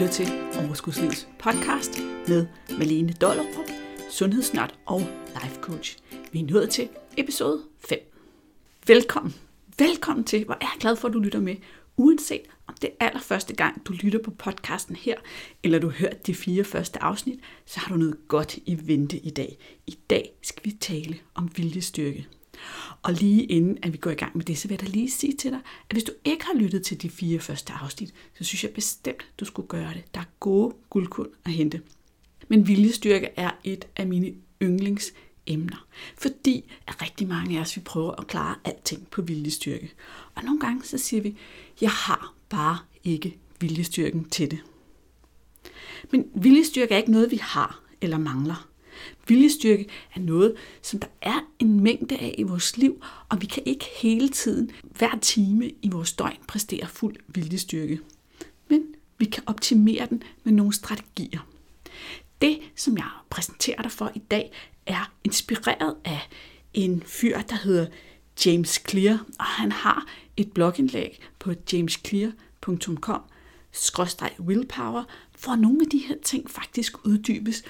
lytter til Overskudslivets podcast med Malene Dollerup, sundhedsnart og life coach. Vi er nået til episode 5. Velkommen. Velkommen til, hvor er jeg glad for, at du lytter med. Uanset om det er allerførste gang, du lytter på podcasten her, eller du har hørt de fire første afsnit, så har du noget godt i vente i dag. I dag skal vi tale om viljestyrke. Og lige inden at vi går i gang med det, så vil jeg da lige sige til dig, at hvis du ikke har lyttet til de fire første afsnit, så synes jeg bestemt, du skulle gøre det. Der er gode guldkund at hente. Men viljestyrke er et af mine yndlingsemner, fordi at rigtig mange af os, vi prøver at klare alting på viljestyrke. Og nogle gange så siger vi, jeg har bare ikke viljestyrken til det. Men viljestyrke er ikke noget, vi har eller mangler. Viljestyrke er noget, som der er en mængde af i vores liv, og vi kan ikke hele tiden, hver time i vores døgn, præstere fuld viljestyrke. Men vi kan optimere den med nogle strategier. Det, som jeg præsenterer dig for i dag, er inspireret af en fyr, der hedder James Clear, og han har et blogindlæg på jamesclear.com willpower, hvor nogle af de her ting faktisk uddybes,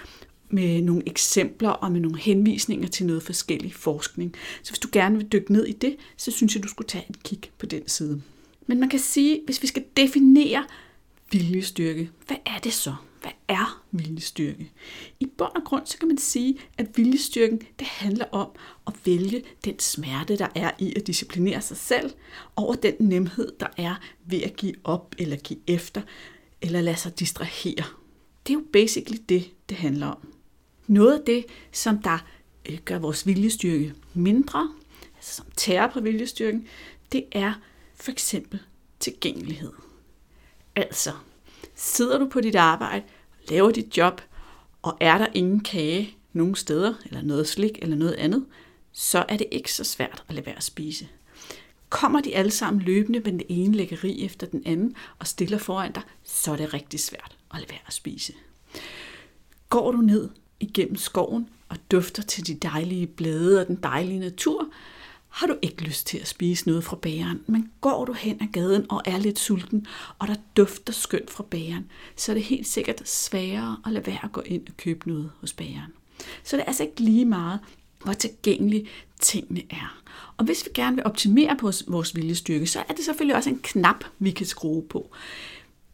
med nogle eksempler og med nogle henvisninger til noget forskellig forskning. Så hvis du gerne vil dykke ned i det, så synes jeg, du skulle tage et kig på den side. Men man kan sige, hvis vi skal definere viljestyrke, hvad er det så? Hvad er viljestyrke? I bund og grund så kan man sige, at viljestyrken det handler om at vælge den smerte, der er i at disciplinere sig selv, over den nemhed, der er ved at give op eller give efter, eller lade sig distrahere. Det er jo basically det, det handler om. Noget af det, som der øh, gør vores viljestyrke mindre, altså som tærer på viljestyrken, det er for eksempel tilgængelighed. Altså, sidder du på dit arbejde, laver dit job, og er der ingen kage nogen steder, eller noget slik eller noget andet, så er det ikke så svært at lade være at spise. Kommer de alle sammen løbende med den ene lækkeri efter den anden og stiller foran dig, så er det rigtig svært at lade være at spise. Går du ned igennem skoven og dufter til de dejlige blade og den dejlige natur, har du ikke lyst til at spise noget fra bageren, men går du hen ad gaden og er lidt sulten, og der dufter skønt fra bageren, så er det helt sikkert sværere at lade være at gå ind og købe noget hos bageren. Så det er altså ikke lige meget, hvor tilgængelige tingene er. Og hvis vi gerne vil optimere på vores viljestyrke, så er det selvfølgelig også en knap, vi kan skrue på.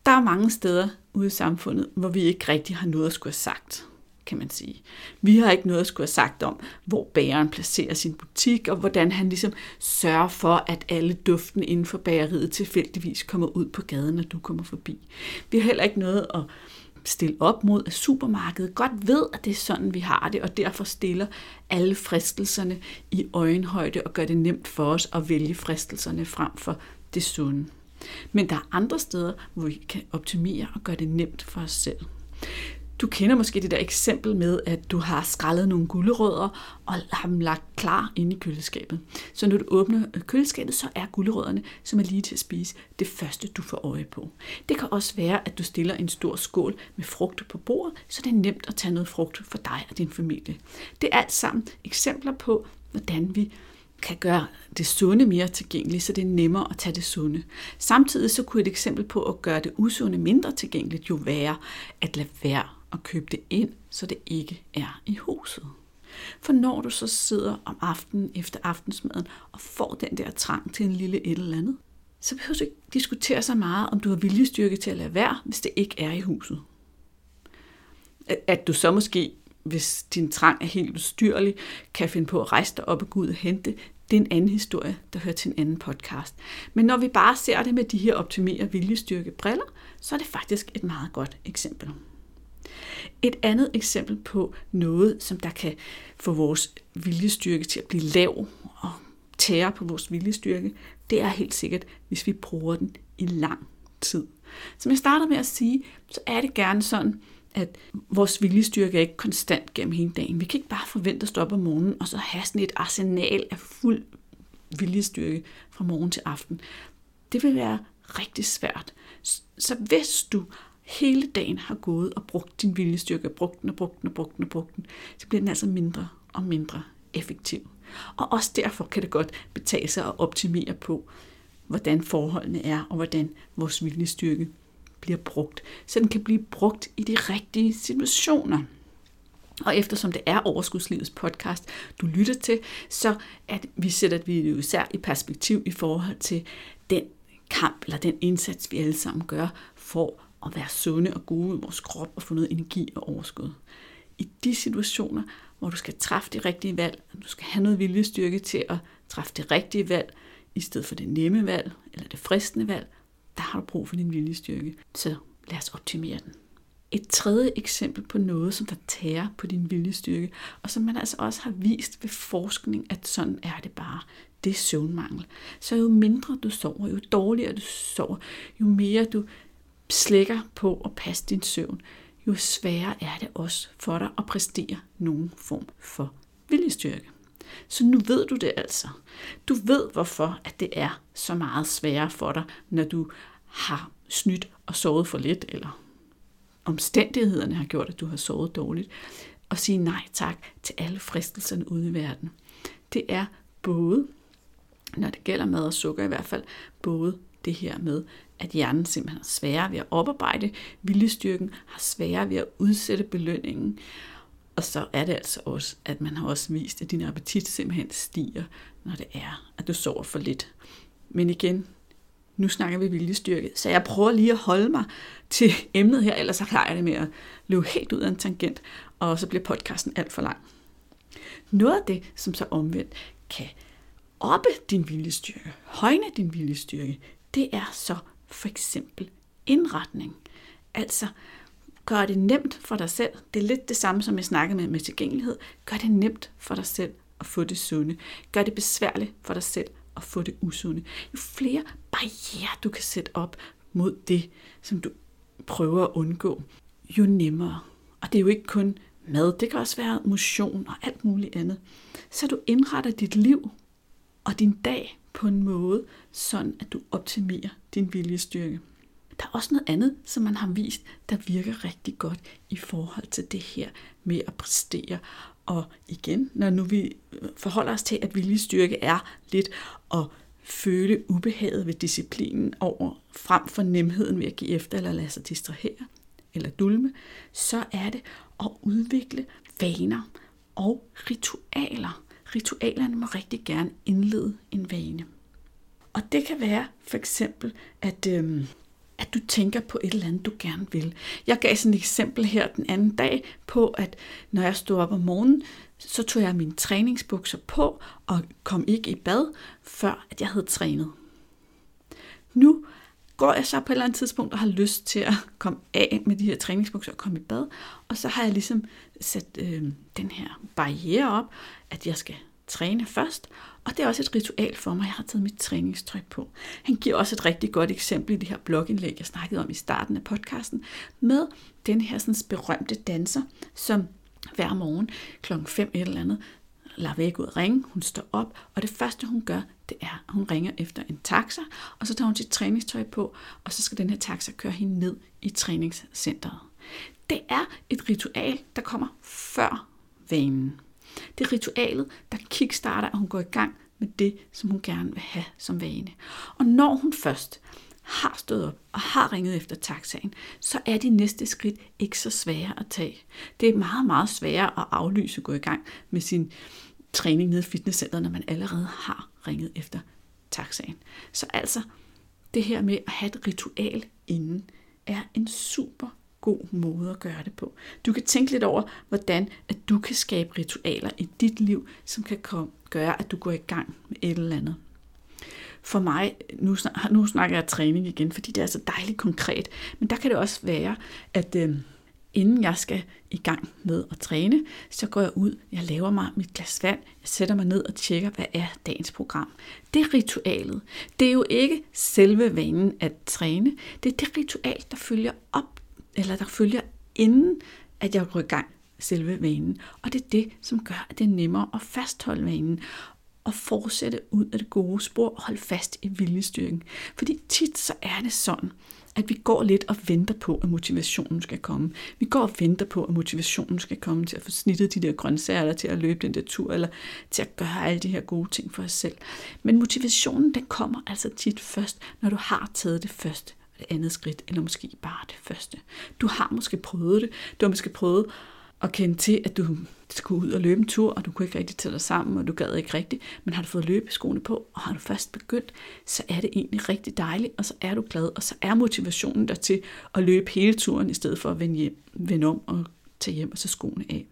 Der er mange steder ude i samfundet, hvor vi ikke rigtig har noget at skulle have sagt kan man sige. Vi har ikke noget at skulle have sagt om, hvor bageren placerer sin butik, og hvordan han ligesom sørger for, at alle duften inden for bageriet tilfældigvis kommer ud på gaden, når du kommer forbi. Vi har heller ikke noget at stille op mod, at supermarkedet godt ved, at det er sådan, vi har det, og derfor stiller alle fristelserne i øjenhøjde og gør det nemt for os at vælge fristelserne frem for det sunde. Men der er andre steder, hvor vi kan optimere og gøre det nemt for os selv. Du kender måske det der eksempel med, at du har skrællet nogle gulerødder og har dem lagt klar inde i køleskabet. Så når du åbner øh, køleskabet, så er gulerødderne, som er lige til at spise, det første, du får øje på. Det kan også være, at du stiller en stor skål med frugt på bordet, så det er nemt at tage noget frugt for dig og din familie. Det er alt sammen eksempler på, hvordan vi kan gøre det sunde mere tilgængeligt, så det er nemmere at tage det sunde. Samtidig så kunne et eksempel på at gøre det usunde mindre tilgængeligt jo være at lade være at købe det ind, så det ikke er i huset. For når du så sidder om aftenen efter aftensmaden og får den der trang til en lille et eller andet, så behøver du ikke diskutere så meget, om du har viljestyrke til at lade være, hvis det ikke er i huset. At du så måske, hvis din trang er helt ustyrlig, kan finde på at rejse dig op og gå ud og hente, det er en anden historie, der hører til en anden podcast. Men når vi bare ser det med de her optimere viljestyrke briller, så er det faktisk et meget godt eksempel. Et andet eksempel på noget, som der kan få vores viljestyrke til at blive lav og tære på vores viljestyrke, det er helt sikkert, hvis vi bruger den i lang tid. Som jeg startede med at sige, så er det gerne sådan, at vores viljestyrke er ikke konstant gennem hele dagen. Vi kan ikke bare forvente at stoppe om morgenen, og så have sådan et arsenal af fuld viljestyrke fra morgen til aften. Det vil være rigtig svært. Så hvis du hele dagen har gået og brugt din viljestyrke, brugt den og brugt den og brugt den og brugt den, så bliver den altså mindre og mindre effektiv. Og også derfor kan det godt betale sig at optimere på, hvordan forholdene er, og hvordan vores viljestyrke bliver brugt, så den kan blive brugt i de rigtige situationer. Og eftersom det er Overskudslivets podcast, du lytter til, så at vi sætter vi det jo især i perspektiv i forhold til den kamp eller den indsats, vi alle sammen gør for at være sunde og gode i vores krop og få noget energi og overskud. I de situationer, hvor du skal træffe de rigtige valg, og du skal have noget viljestyrke til at træffe det rigtige valg, i stedet for det nemme valg eller det fristende valg, der har du brug for din viljestyrke. Så lad os optimere den. Et tredje eksempel på noget, som der tager på din viljestyrke, og som man altså også har vist ved forskning, at sådan er det bare, det er søvnmangel. Så jo mindre du sover, jo dårligere du sover, jo mere du slækker på at passe din søvn, jo sværere er det også for dig at præstere nogen form for viljestyrke. Så nu ved du det altså. Du ved, hvorfor at det er så meget sværere for dig, når du har snydt og sovet for lidt, eller omstændighederne har gjort, at du har sovet dårligt, og sige nej tak til alle fristelserne ude i verden. Det er både, når det gælder mad og sukker i hvert fald, både det her med, at hjernen simpelthen har sværere ved at oparbejde viljestyrken, har sværere ved at udsætte belønningen, og så er det altså også, at man har også vist, at din appetit simpelthen stiger, når det er, at du sover for lidt. Men igen, nu snakker vi viljestyrke, så jeg prøver lige at holde mig til emnet her, ellers så klarer jeg det med at løbe helt ud af en tangent, og så bliver podcasten alt for lang. Noget af det, som så omvendt kan oppe din viljestyrke, højne din viljestyrke, det er så for eksempel indretning. Altså, gør det nemt for dig selv. Det er lidt det samme, som jeg snakkede med med tilgængelighed. Gør det nemt for dig selv at få det sunde. Gør det besværligt for dig selv at få det usunde. Jo flere barriere du kan sætte op mod det, som du prøver at undgå, jo nemmere. Og det er jo ikke kun mad, det kan også være motion og alt muligt andet. Så du indretter dit liv og din dag på en måde, sådan at du optimerer din viljestyrke. Der er også noget andet, som man har vist, der virker rigtig godt i forhold til det her med at præstere. Og igen, når nu vi øh, forholder os til, at viljestyrke er lidt at føle ubehaget ved disciplinen over frem for nemheden ved at give efter eller lade sig distrahere eller dulme, så er det at udvikle vaner og ritualer. Ritualerne må rigtig gerne indlede en vane. Og det kan være for eksempel, at, øhm, at du tænker på et eller andet, du gerne vil. Jeg gav sådan et eksempel her den anden dag på, at når jeg stod op om morgenen, så tog jeg mine træningsbukser på og kom ikke i bad, før at jeg havde trænet. Nu går jeg så på et eller andet tidspunkt og har lyst til at komme af med de her træningsbukser og komme i bad, og så har jeg ligesom sat øh, den her barriere op, at jeg skal træne først, og det er også et ritual for mig. Jeg har taget mit træningstøj på. Han giver også et rigtig godt eksempel i det her blogindlæg, jeg snakkede om i starten af podcasten, med den her sådan berømte danser, som hver morgen klokken 5 eller andet lader væk ud ringe. Hun står op, og det første hun gør, det er, at hun ringer efter en taxa, og så tager hun sit træningstøj på, og så skal den her taxa køre hende ned i træningscenteret. Det er et ritual, der kommer før vanen. Det er ritualet, der kickstarter, at hun går i gang med det, som hun gerne vil have som vane. Og når hun først har stået op og har ringet efter taxaen, så er de næste skridt ikke så svære at tage. Det er meget, meget sværere at aflyse at gå i gang med sin træning nede i fitnesscenteret, når man allerede har ringet efter taxaen. Så altså, det her med at have et ritual inden, er en super god måde at gøre det på. Du kan tænke lidt over, hvordan at du kan skabe ritualer i dit liv, som kan gøre, at du går i gang med et eller andet. For mig, nu, nu snakker jeg træning igen, fordi det er så dejligt konkret, men der kan det også være, at øh, inden jeg skal i gang med at træne, så går jeg ud, jeg laver mig mit glas vand, jeg sætter mig ned og tjekker, hvad er dagens program. Det er ritualet. Det er jo ikke selve vanen at træne, det er det ritual, der følger op eller der følger inden, at jeg går i gang selve vanen. Og det er det, som gør, at det er nemmere at fastholde vanen og fortsætte ud af det gode spor og holde fast i viljestyrken. Fordi tit så er det sådan, at vi går lidt og venter på, at motivationen skal komme. Vi går og venter på, at motivationen skal komme til at få snittet de der grøntsager, eller til at løbe den der tur, eller til at gøre alle de her gode ting for os selv. Men motivationen, den kommer altså tit først, når du har taget det første det andet skridt, eller måske bare det første. Du har måske prøvet det. Du har måske prøvet at kende til, at du skulle ud og løbe en tur, og du kunne ikke rigtig tage dig sammen, og du gad ikke rigtigt, men har du fået løbeskoene på, og har du først begyndt, så er det egentlig rigtig dejligt, og så er du glad, og så er motivationen der til at løbe hele turen, i stedet for at vende, hjem, vende om og tage hjem og så skoene af.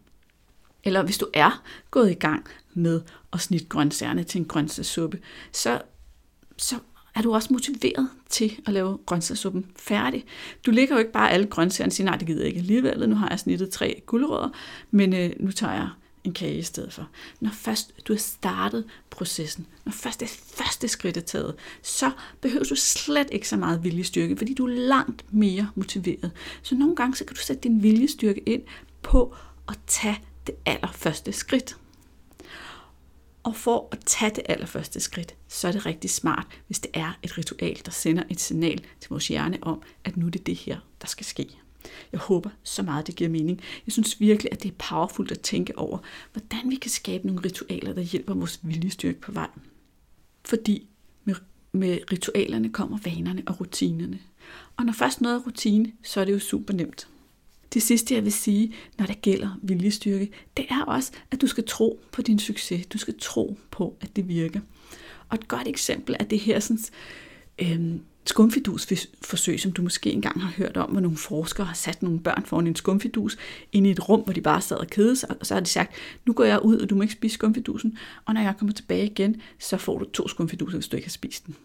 Eller hvis du er gået i gang med at snitte grøntsagerne til en grøntsagssuppe, så, så er du også motiveret til at lave grøntsagssuppen færdig. Du ligger jo ikke bare alle grøntsagerne og siger, nej, det gider jeg ikke alligevel, nu har jeg snittet tre guldrødder, men øh, nu tager jeg en kage i stedet for. Når først du har startet processen, når først det første skridt er taget, så behøver du slet ikke så meget viljestyrke, fordi du er langt mere motiveret. Så nogle gange så kan du sætte din viljestyrke ind på at tage det allerførste skridt. Og for at tage det allerførste skridt, så er det rigtig smart, hvis det er et ritual, der sender et signal til vores hjerne om, at nu er det det her, der skal ske. Jeg håber så meget, det giver mening. Jeg synes virkelig, at det er powerfult at tænke over, hvordan vi kan skabe nogle ritualer, der hjælper vores viljestyrke på vej. Fordi med, med ritualerne kommer vanerne og rutinerne. Og når først noget er rutine, så er det jo super nemt. Det sidste, jeg vil sige, når det gælder viljestyrke, det er også, at du skal tro på din succes. Du skal tro på, at det virker. Og et godt eksempel er det her sådan, øhm, skumfidusforsøg, som du måske engang har hørt om, hvor nogle forskere har sat nogle børn foran en skumfidus ind i et rum, hvor de bare sad og kedede sig, og så har de sagt, nu går jeg ud, og du må ikke spise skumfidusen, og når jeg kommer tilbage igen, så får du to skumfiduser, hvis du ikke har spist den.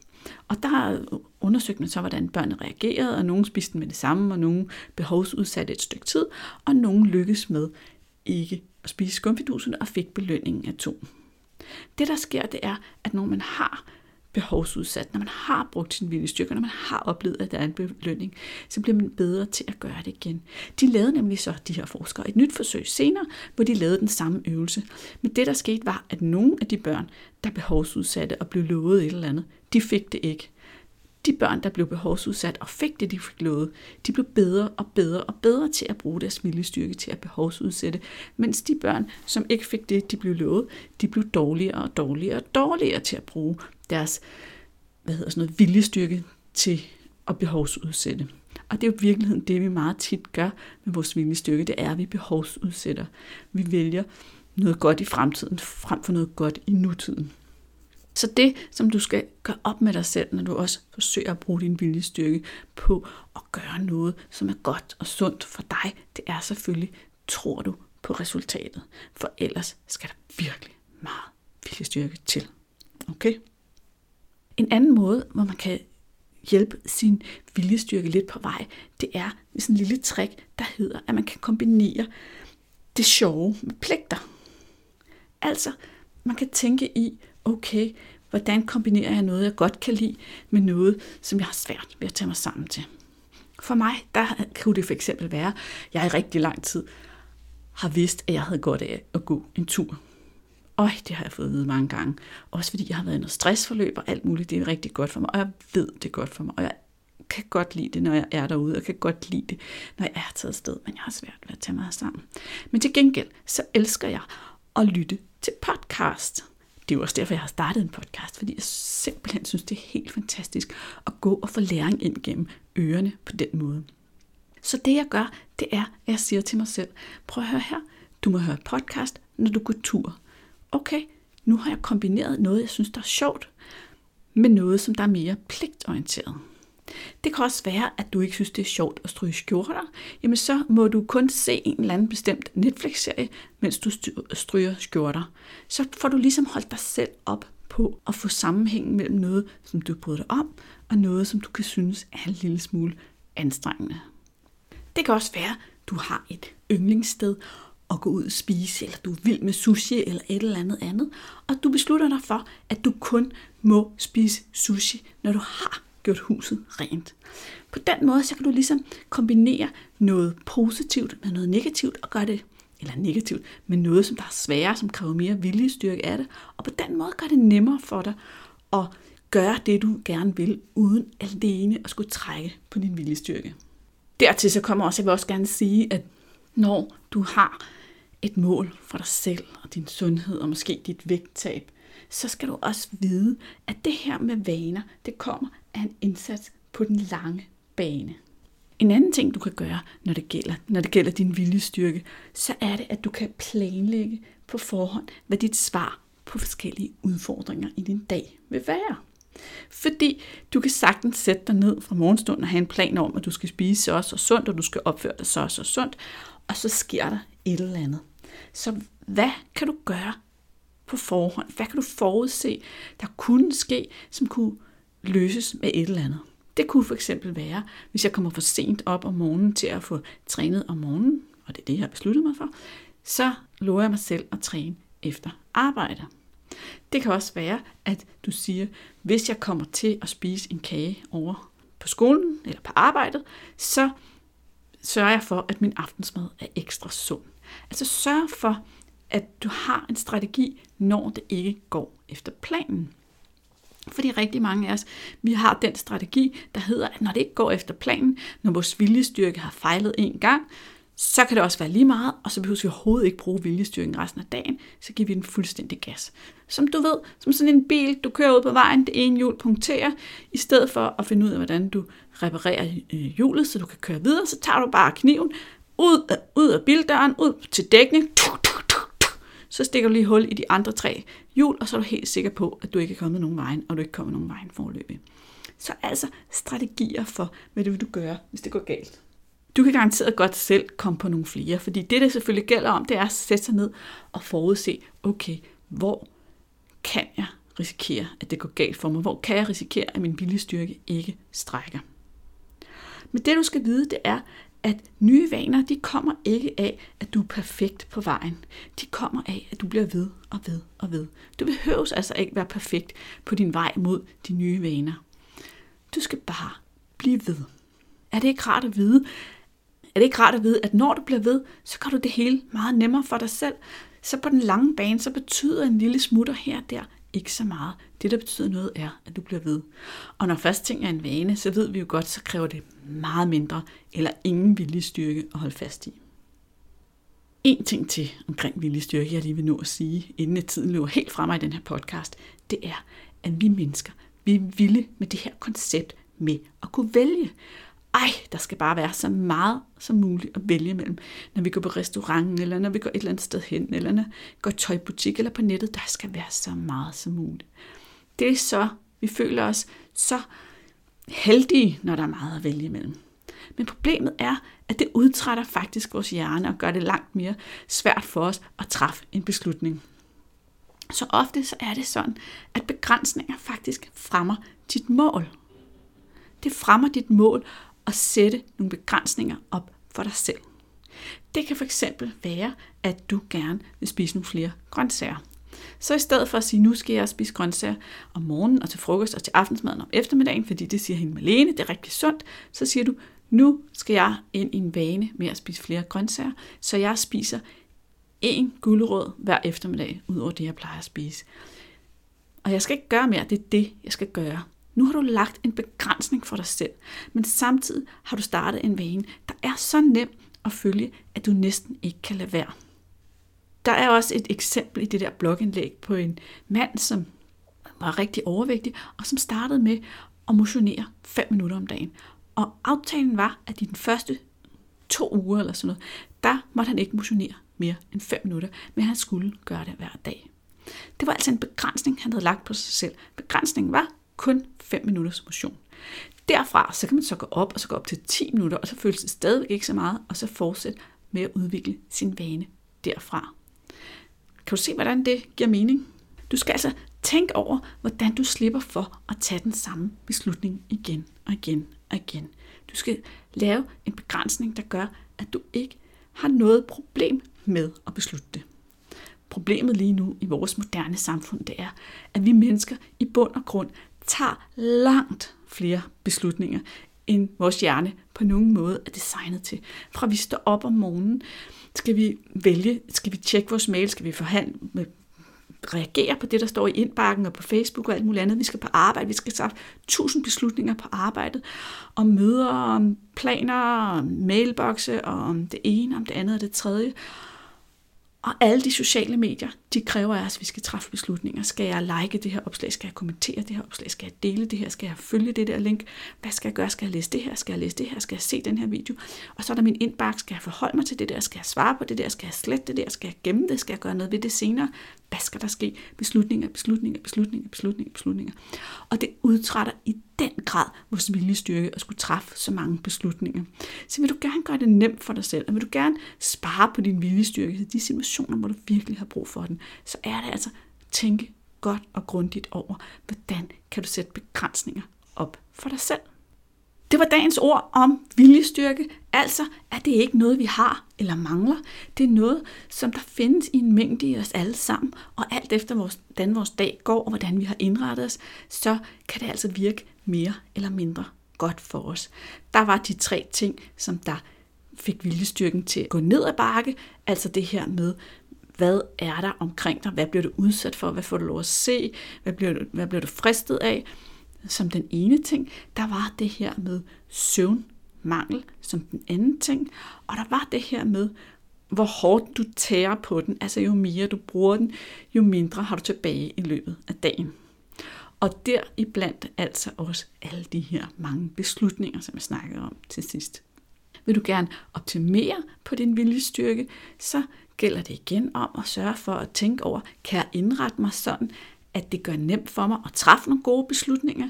Og der undersøgte man så, hvordan børnene reagerede, og nogle spiste den med det samme, og nogle behovsudsatte et stykke tid, og nogle lykkedes med ikke at spise skumfidusen og fik belønningen af to. Det der sker, det er, at når man har behovsudsat, når man har brugt sin viljestyrke, når man har oplevet, at der er en belønning, så bliver man bedre til at gøre det igen. De lavede nemlig så, de her forskere, et nyt forsøg senere, hvor de lavede den samme øvelse. Men det, der skete, var, at nogle af de børn, der behovsudsatte og blev lovet et eller andet, de fik det ikke. De børn, der blev behovsudsat og fik det, de fik lovet, de blev bedre og bedre og bedre til at bruge deres viljestyrke til at behovsudsætte, mens de børn, som ikke fik det, de blev lovet, de blev dårligere og dårligere og dårligere til at bruge deres hvad hedder sådan noget, viljestyrke til at behovsudsætte. Og det er jo i virkeligheden det, vi meget tit gør med vores viljestyrke, det er, at vi behovsudsætter. Vi vælger noget godt i fremtiden frem for noget godt i nutiden. Så det, som du skal gøre op med dig selv, når du også forsøger at bruge din viljestyrke på at gøre noget, som er godt og sundt for dig, det er selvfølgelig, tror du på resultatet. For ellers skal der virkelig meget viljestyrke til. Okay? En anden måde, hvor man kan hjælpe sin viljestyrke lidt på vej, det er med sådan en lille trick, der hedder, at man kan kombinere det sjove med pligter. Altså, man kan tænke i, okay, hvordan kombinerer jeg noget, jeg godt kan lide, med noget, som jeg har svært ved at tage mig sammen til. For mig, der kunne det for eksempel være, at jeg i rigtig lang tid har vidst, at jeg havde godt af at gå en tur. Og det har jeg fået at vide mange gange. Også fordi jeg har været i noget stressforløb og alt muligt. Det er rigtig godt for mig, og jeg ved, det er godt for mig. Og jeg kan godt lide det, når jeg er derude, og kan godt lide det, når jeg er taget sted, men jeg har svært ved at tage mig sammen. Men til gengæld, så elsker jeg at lytte til podcast. Det er jo også derfor, jeg har startet en podcast, fordi jeg simpelthen synes, det er helt fantastisk at gå og få læring ind gennem ørerne på den måde. Så det jeg gør, det er, at jeg siger til mig selv, prøv at høre her, du må høre podcast, når du går tur okay, nu har jeg kombineret noget, jeg synes, der er sjovt, med noget, som der er mere pligtorienteret. Det kan også være, at du ikke synes, det er sjovt at stryge skjorter. Jamen så må du kun se en eller anden bestemt Netflix-serie, mens du stryger skjorter. Så får du ligesom holdt dig selv op på at få sammenhængen mellem noget, som du bryder dig om, og noget, som du kan synes er en lille smule anstrengende. Det kan også være, at du har et yndlingssted, at gå ud og spise, eller du er vild med sushi eller et eller andet andet, og du beslutter dig for, at du kun må spise sushi, når du har gjort huset rent. På den måde, så kan du ligesom kombinere noget positivt med noget negativt, og gøre det, eller negativt, med noget, som der er sværere, som kræver mere viljestyrke af det, og på den måde gør det nemmere for dig at gøre det, du gerne vil, uden alene at skulle trække på din viljestyrke. Dertil så kommer også, jeg vil også gerne sige, at når du har et mål for dig selv og din sundhed og måske dit vægttab, så skal du også vide, at det her med vaner, det kommer af en indsats på den lange bane. En anden ting, du kan gøre, når det gælder, når det gælder din viljestyrke, så er det, at du kan planlægge på forhånd, hvad dit svar på forskellige udfordringer i din dag vil være. Fordi du kan sagtens sætte dig ned fra morgenstunden og have en plan om, at du skal spise så og så sundt, og du skal opføre dig så og så sundt, og så sker der et eller andet. Så hvad kan du gøre på forhånd? Hvad kan du forudse, der kunne ske, som kunne løses med et eller andet? Det kunne for eksempel være, hvis jeg kommer for sent op om morgenen til at få trænet om morgenen, og det er det, jeg har besluttet mig for, så lover jeg mig selv at træne efter arbejde. Det kan også være, at du siger, hvis jeg kommer til at spise en kage over på skolen eller på arbejdet, så sørger jeg for, at min aftensmad er ekstra sund. Altså sørg for, at du har en strategi, når det ikke går efter planen. Fordi rigtig mange af os, vi har den strategi, der hedder, at når det ikke går efter planen, når vores viljestyrke har fejlet en gang, så kan det også være lige meget, og så behøver vi overhovedet ikke bruge viljestyrken resten af dagen, så giver vi den fuldstændig gas. Som du ved, som sådan en bil, du kører ud på vejen, det ene hjul punkterer, i stedet for at finde ud af, hvordan du reparerer øh, hjulet, så du kan køre videre, så tager du bare kniven ud af, ud af bildøren, ud til dækning, så stikker du lige hul i de andre tre hjul, og så er du helt sikker på, at du ikke er kommet nogen vejen, og du ikke kommer nogen vejen forløbig. Så altså strategier for, hvad det vil du gøre, hvis det går galt. Du kan garanteret godt selv komme på nogle flere, fordi det, det selvfølgelig gælder om, det er at sætte sig ned og forudse, okay, hvor kan jeg risikere, at det går galt for mig? Hvor kan jeg risikere, at min viljestyrke ikke strækker? Men det, du skal vide, det er, at nye vaner, de kommer ikke af, at du er perfekt på vejen. De kommer af, at du bliver ved og ved og ved. Du behøves altså ikke være perfekt på din vej mod de nye vaner. Du skal bare blive ved. Er det ikke rart at vide, er det ikke rart at vide, at når du bliver ved, så gør du det hele meget nemmere for dig selv. Så på den lange bane, så betyder en lille smutter her og der ikke så meget. Det, der betyder noget, er, at du bliver ved. Og når først ting er en vane, så ved vi jo godt, så kræver det meget mindre eller ingen viljestyrke at holde fast i. En ting til omkring viljestyrke, jeg lige vil nå at sige, inden tiden løber helt frem i den her podcast, det er, at vi mennesker, vi er vilde med det her koncept med at kunne vælge ej, der skal bare være så meget som muligt at vælge mellem, når vi går på restaurant, eller når vi går et eller andet sted hen, eller når vi går i tøjbutik, eller på nettet, der skal være så meget som muligt. Det er så, vi føler os så heldige, når der er meget at vælge mellem. Men problemet er, at det udtrætter faktisk vores hjerne og gør det langt mere svært for os at træffe en beslutning. Så ofte så er det sådan, at begrænsninger faktisk fremmer dit mål. Det fremmer dit mål at sætte nogle begrænsninger op for dig selv. Det kan fx være, at du gerne vil spise nogle flere grøntsager. Så i stedet for at sige, nu skal jeg spise grøntsager om morgenen og til frokost og til aftensmaden om eftermiddagen, fordi det siger hende Malene, det er rigtig sundt, så siger du, nu skal jeg ind i en vane med at spise flere grøntsager, så jeg spiser en gulerod hver eftermiddag, ud over det, jeg plejer at spise. Og jeg skal ikke gøre mere, det er det, jeg skal gøre. Nu har du lagt en begrænsning for dig selv, men samtidig har du startet en vane, der er så nem at følge, at du næsten ikke kan lade være. Der er også et eksempel i det der blogindlæg på en mand, som var rigtig overvægtig, og som startede med at motionere 5 minutter om dagen. Og aftalen var, at i den første to uger eller sådan noget, der måtte han ikke motionere mere end 5 minutter, men han skulle gøre det hver dag. Det var altså en begrænsning, han havde lagt på sig selv. Begrænsningen var, kun 5 minutters motion. Derfra så kan man så gå op, og så gå op til 10 minutter, og så føles det stadigvæk ikke så meget, og så fortsætte med at udvikle sin vane derfra. Kan du se, hvordan det giver mening? Du skal altså tænke over, hvordan du slipper for at tage den samme beslutning igen og igen og igen. Du skal lave en begrænsning, der gør, at du ikke har noget problem med at beslutte det. Problemet lige nu i vores moderne samfund, det er, at vi mennesker i bund og grund tager langt flere beslutninger, end vores hjerne på nogen måde er designet til. Fra vi står op om morgenen, skal vi vælge, skal vi tjekke vores mail, skal vi forhandle, reagere på det, der står i indbakken og på Facebook og alt muligt andet. Vi skal på arbejde, vi skal tage tusind beslutninger på arbejdet, om møder, om planer, om mailbokse, og om det ene, om det andet og det tredje. Og alle de sociale medier, de kræver af os, at vi skal træffe beslutninger. Skal jeg like det her opslag? Skal jeg kommentere det her opslag? Skal jeg dele det her? Skal jeg følge det der link? Hvad skal jeg gøre? Skal jeg læse det her? Skal jeg læse det her? Skal jeg se den her video? Og så er der min indbakke. Skal jeg forholde mig til det der? Skal jeg svare på det der? Skal jeg slette det der? Skal jeg gemme det? Skal jeg gøre noget ved det senere? Hvad skal der ske? Beslutninger, beslutninger, beslutninger, beslutninger, beslutninger. Og det udtrætter i den grad vores viljestyrke at skulle træffe så mange beslutninger. Så vil du gerne gøre det nemt for dig selv, og vil du gerne spare på din viljestyrke til de situationer, hvor du virkelig har brug for den, så er det altså tænke godt og grundigt over, hvordan kan du sætte begrænsninger op for dig selv. Det var dagens ord om viljestyrke. Altså at det ikke noget, vi har eller mangler. Det er noget, som der findes i en mængde i os alle sammen. Og alt efter, hvordan vores dag går og hvordan vi har indrettet os, så kan det altså virke mere eller mindre godt for os. Der var de tre ting, som der fik viljestyrken til at gå ned ad bakke. Altså det her med, hvad er der omkring dig? Hvad bliver du udsat for? Hvad får du lov at se? Hvad bliver du, hvad bliver du fristet af? Som den ene ting, der var det her med søvnmangel som den anden ting. Og der var det her med, hvor hårdt du tærer på den. Altså jo mere du bruger den, jo mindre har du tilbage i løbet af dagen. Og der iblandt altså også alle de her mange beslutninger, som jeg snakkede om til sidst. Vil du gerne optimere på din viljestyrke, så gælder det igen om at sørge for at tænke over, kan jeg indrette mig sådan, at det gør nemt for mig at træffe nogle gode beslutninger?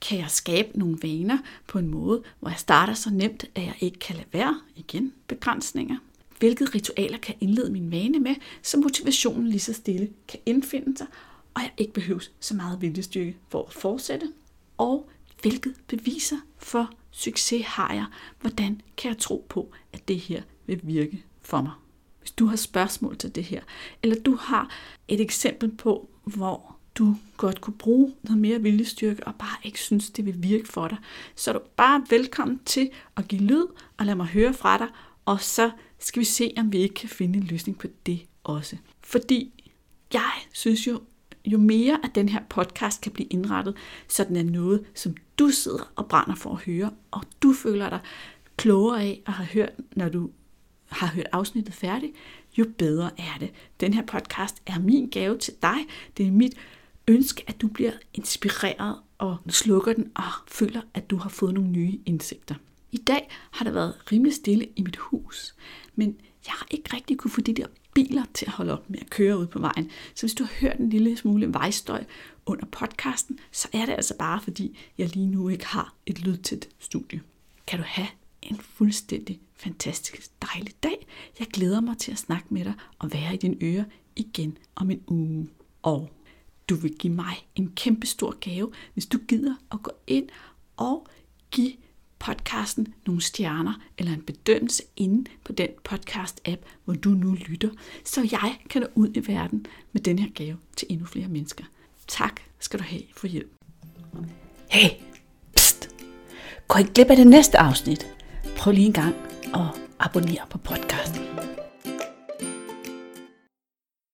Kan jeg skabe nogle vaner på en måde, hvor jeg starter så nemt, at jeg ikke kan lade være? Igen begrænsninger. Hvilke ritualer kan jeg indlede min vane med, så motivationen lige så stille kan indfinde sig, og jeg ikke behøver så meget viljestyrke for at fortsætte. Og hvilket beviser for succes har jeg? Hvordan kan jeg tro på, at det her vil virke for mig? Hvis du har spørgsmål til det her, eller du har et eksempel på, hvor du godt kunne bruge noget mere viljestyrke og bare ikke synes, det vil virke for dig, så er du bare velkommen til at give lyd og lade mig høre fra dig, og så skal vi se, om vi ikke kan finde en løsning på det også. Fordi jeg synes jo, jo mere at den her podcast kan blive indrettet, så den er noget, som du sidder og brænder for at høre, og du føler dig klogere af at have hørt, når du har hørt afsnittet færdigt, jo bedre er det. Den her podcast er min gave til dig. Det er mit ønske, at du bliver inspireret og slukker den og føler, at du har fået nogle nye indsigter. I dag har det været rimelig stille i mit hus, men jeg har ikke rigtig kunne få de der biler til at holde op med at køre ud på vejen. Så hvis du har hørt en lille smule vejstøj under podcasten, så er det altså bare fordi, jeg lige nu ikke har et lydtæt studie. Kan du have en fuldstændig fantastisk dejlig dag. Jeg glæder mig til at snakke med dig og være i dine ører igen om en uge. Og du vil give mig en kæmpe stor gave, hvis du gider at gå ind og give podcasten nogle stjerner eller en bedømmelse inde på den podcast-app, hvor du nu lytter, så jeg kan nå ud i verden med den her gave til endnu flere mennesker. Tak skal du have for hjælp. Hey, pst! Gå ikke glip af det næste afsnit. Prøv lige en gang at abonnere på podcasten.